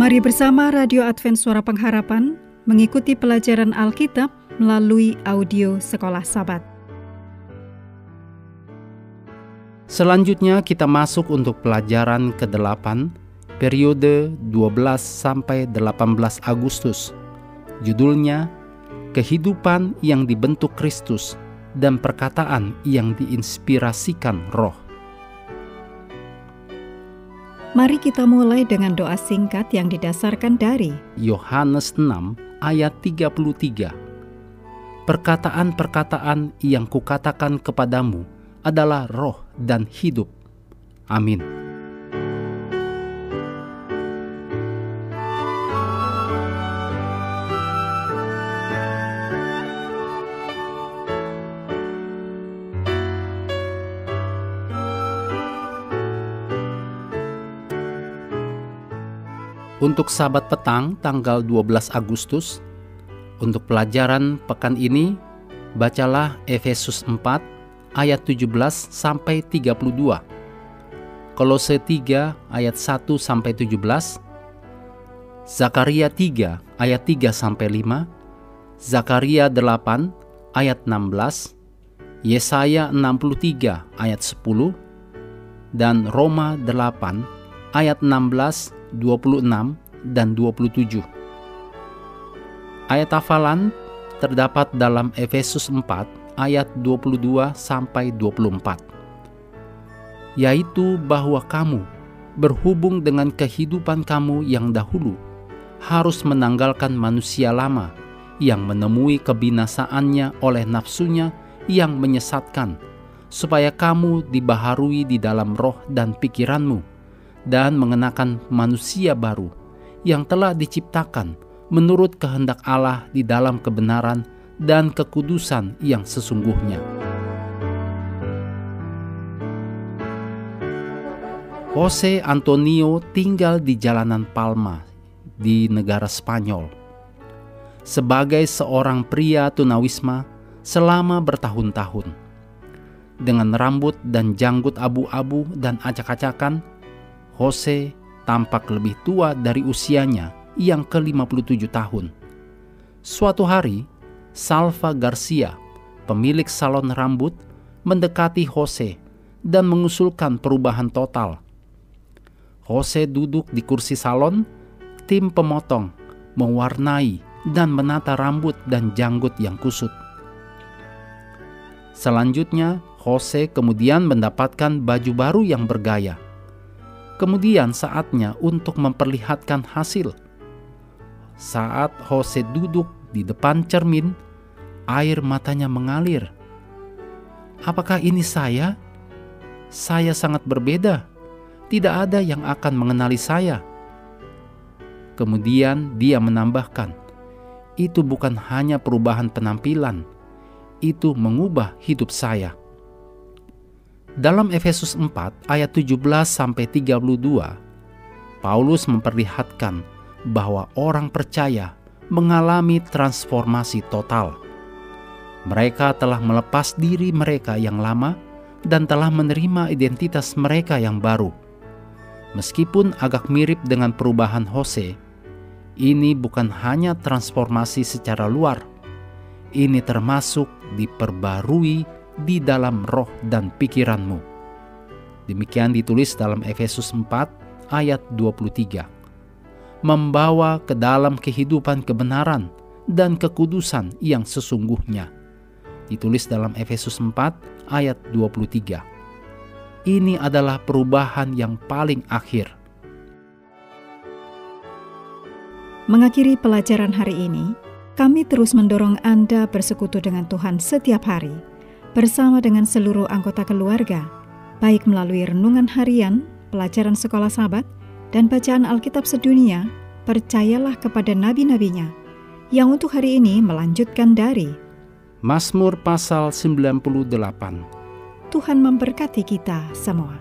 Mari bersama Radio Advent Suara Pengharapan mengikuti pelajaran Alkitab melalui audio Sekolah Sabat. Selanjutnya kita masuk untuk pelajaran ke-8 periode 12 sampai 18 Agustus. Judulnya Kehidupan yang dibentuk Kristus dan perkataan yang diinspirasikan Roh. Mari kita mulai dengan doa singkat yang didasarkan dari Yohanes 6 ayat 33. Perkataan-perkataan yang kukatakan kepadamu adalah roh dan hidup. Amin. Untuk sahabat petang tanggal 12 Agustus, untuk pelajaran pekan ini, bacalah Efesus 4 ayat 17 sampai 32. Kolose 3 ayat 1 sampai 17. Zakaria 3 ayat 3 sampai 5. Zakaria 8 ayat 16. Yesaya 63 ayat 10 dan Roma 8 ayat 16 26, dan 27. Ayat hafalan terdapat dalam Efesus 4 ayat 22 sampai 24. Yaitu bahwa kamu berhubung dengan kehidupan kamu yang dahulu harus menanggalkan manusia lama yang menemui kebinasaannya oleh nafsunya yang menyesatkan supaya kamu dibaharui di dalam roh dan pikiranmu dan mengenakan manusia baru yang telah diciptakan menurut kehendak Allah di dalam kebenaran dan kekudusan yang sesungguhnya. Jose Antonio tinggal di jalanan Palma di negara Spanyol. Sebagai seorang pria tunawisma selama bertahun-tahun. Dengan rambut dan janggut abu-abu dan acak-acakan, Jose tampak lebih tua dari usianya yang ke-57 tahun. Suatu hari, Salva Garcia, pemilik salon rambut, mendekati Jose dan mengusulkan perubahan total. Jose duduk di kursi salon, tim pemotong mewarnai dan menata rambut dan janggut yang kusut. Selanjutnya, Jose kemudian mendapatkan baju baru yang bergaya Kemudian saatnya untuk memperlihatkan hasil. Saat Jose duduk di depan cermin, air matanya mengalir. Apakah ini saya? Saya sangat berbeda. Tidak ada yang akan mengenali saya. Kemudian dia menambahkan, "Itu bukan hanya perubahan penampilan, itu mengubah hidup saya." Dalam Efesus 4 ayat 17 sampai 32, Paulus memperlihatkan bahwa orang percaya mengalami transformasi total. Mereka telah melepas diri mereka yang lama dan telah menerima identitas mereka yang baru. Meskipun agak mirip dengan perubahan Hose, ini bukan hanya transformasi secara luar. Ini termasuk diperbarui di dalam roh dan pikiranmu. Demikian ditulis dalam Efesus 4 ayat 23. Membawa ke dalam kehidupan kebenaran dan kekudusan yang sesungguhnya. Ditulis dalam Efesus 4 ayat 23. Ini adalah perubahan yang paling akhir. Mengakhiri pelajaran hari ini, kami terus mendorong Anda bersekutu dengan Tuhan setiap hari bersama dengan seluruh anggota keluarga, baik melalui renungan harian, pelajaran sekolah sahabat, dan bacaan Alkitab sedunia, percayalah kepada nabi-nabinya, yang untuk hari ini melanjutkan dari Mazmur pasal 98. Tuhan memberkati kita semua.